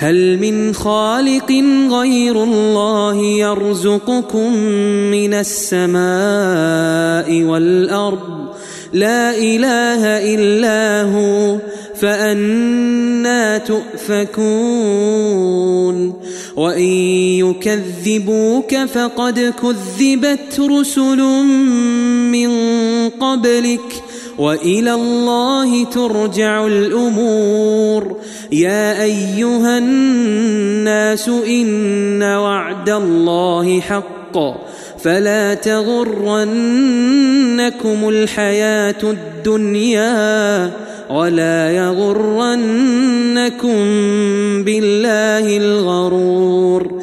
هل من خالق غير الله يرزقكم من السماء والأرض؟ لا إله إلا هو فأنا تؤفكون. وإن يكذبوك فقد كذبت رسل من قبلك. وإلى الله ترجع الأمور. يا أيها الناس إن وعد الله حق. فلا تغرنكم الحياة الدنيا ولا يغرنكم بالله الغرور.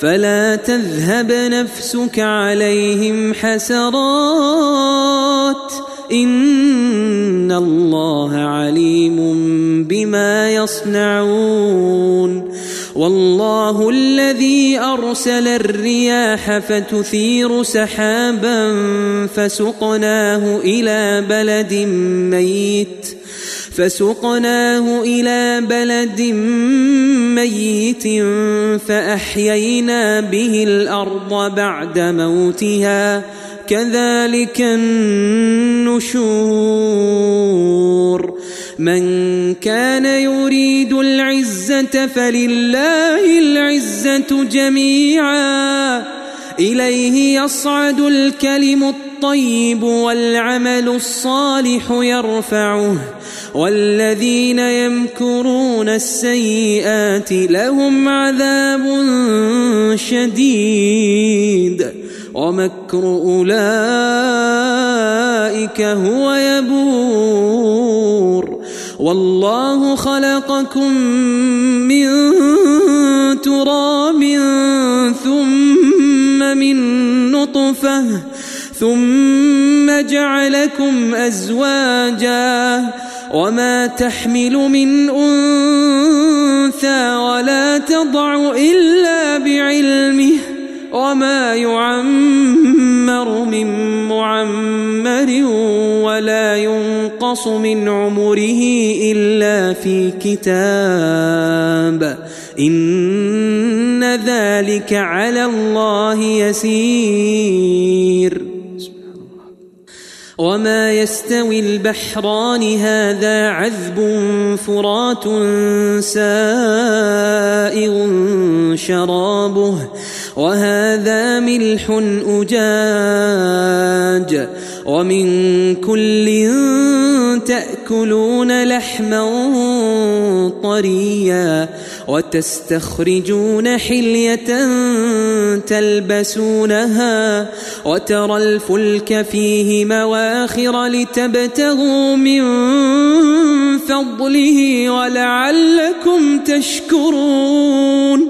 فلا تذهب نفسك عليهم حسرات. إن الله عليم بما يصنعون. والله الذي أرسل الرياح فتثير سحابا فسقناه إلى بلد ميت. فسقناه إلى بلد ميت فأحيينا به الأرض بعد موتها. كذلك النشور. من كان يريد العزة فلله العزة جميعا. إليه يصعد الكلم الطيب والعمل الصالح يرفعه. والذين يمكرون السيئات لهم عذاب شديد. ومكر أولئك هو يبور. والله خلقكم من تراب ثم من نطفة ثم جعلكم أزواجا. وما تحمل من انثى ولا تضع الا بعلمه وما يعمر من معمر ولا ينقص من عمره الا في كتاب ان ذلك على الله يسير وما يستوي البحران هذا عذب فرات سائغ شرابه وهذا ملح اجاج ومن كل تأكلون لحما طريا وتستخرجون حلية تلبسونها وترى الفلك فيه مواخر لتبتغوا من فضله ولعلكم تشكرون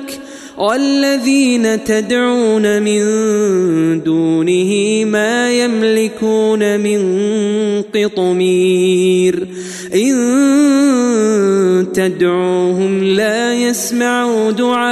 والذين تدعون من دونه ما يملكون من قطمير. إن تدعوهم لا يسمعوا دعاءكم.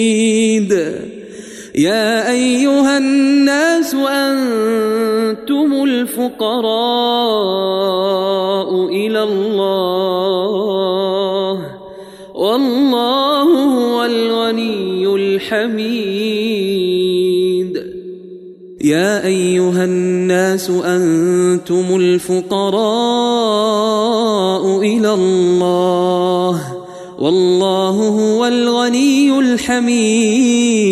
يا أيها الناس أنتم الفقراء إلى الله والله هو الغني الحميد. يا أيها الناس أنتم الفقراء إلى الله والله هو الغني الحميد.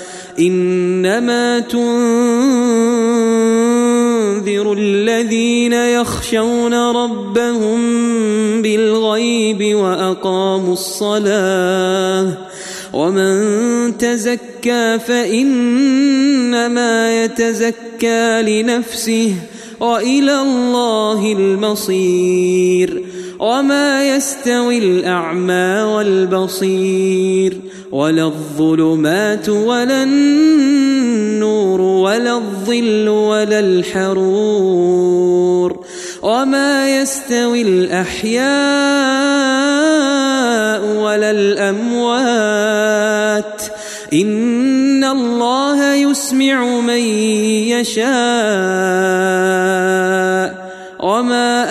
إنما تنذر الذين يخشون ربهم بالغيب وأقاموا الصلاة ومن تزكى فإنما يتزكى لنفسه وإلى الله المصير وما يستوي الأعمى والبصير ولا الظلمات ولا النور ولا الظل ولا الحرور وما يستوي الأحياء ولا الأموات إن الله يسمع من يشاء وما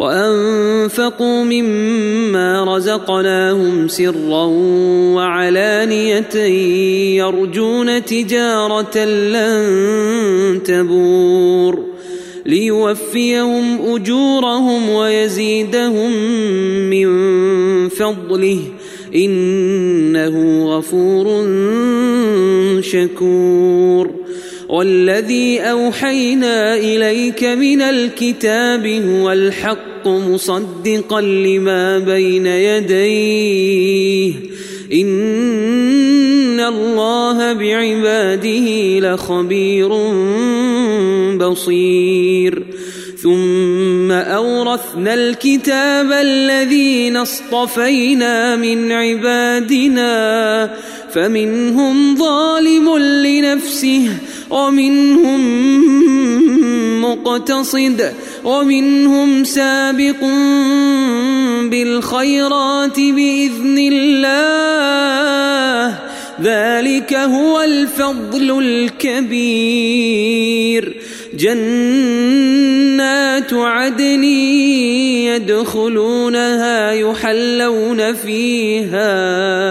وأنفقوا مما رزقناهم سرا وعلانية يرجون تجارة لن تبور ليوفيهم أجورهم ويزيدهم من فضله إنه غفور شكور والذي أوحينا إليك من الكتاب هو الحق مصدقا لما بين يديه. إن الله بعباده لخبير بصير. ثم أورثنا الكتاب الذين اصطفينا من عبادنا. فمنهم ظالم لنفسه ومنهم مقتصد. ومنهم سابق بالخيرات بإذن الله. ذلك هو الفضل الكبير. جنات عدن يدخلونها يحلون فيها.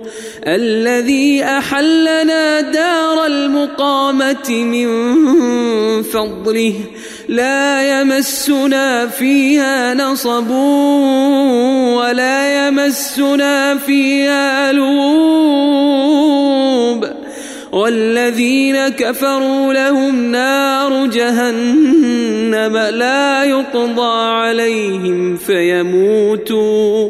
الذي أحلنا دار المقامة من فضله لا يمسنا فيها نصب ولا يمسنا فيها لوب. والذين كفروا لهم نار جهنم لا يقضى عليهم فيموتوا.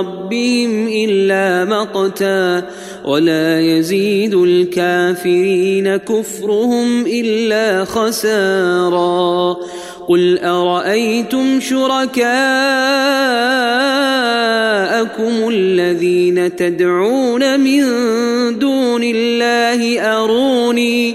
ربهم إلا مقتا ولا يزيد الكافرين كفرهم إلا خسارا قل أرأيتم شركاءكم الذين تدعون من دون الله أروني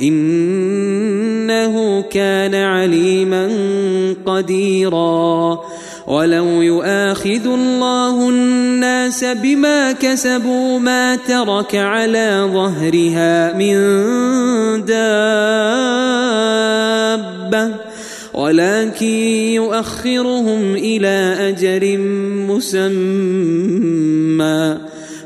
إنه كان عليما قديرا. ولو يؤاخذ الله الناس بما كسبوا ما ترك على ظهرها من دابة ولكن يؤخرهم إلى أجل مسمى.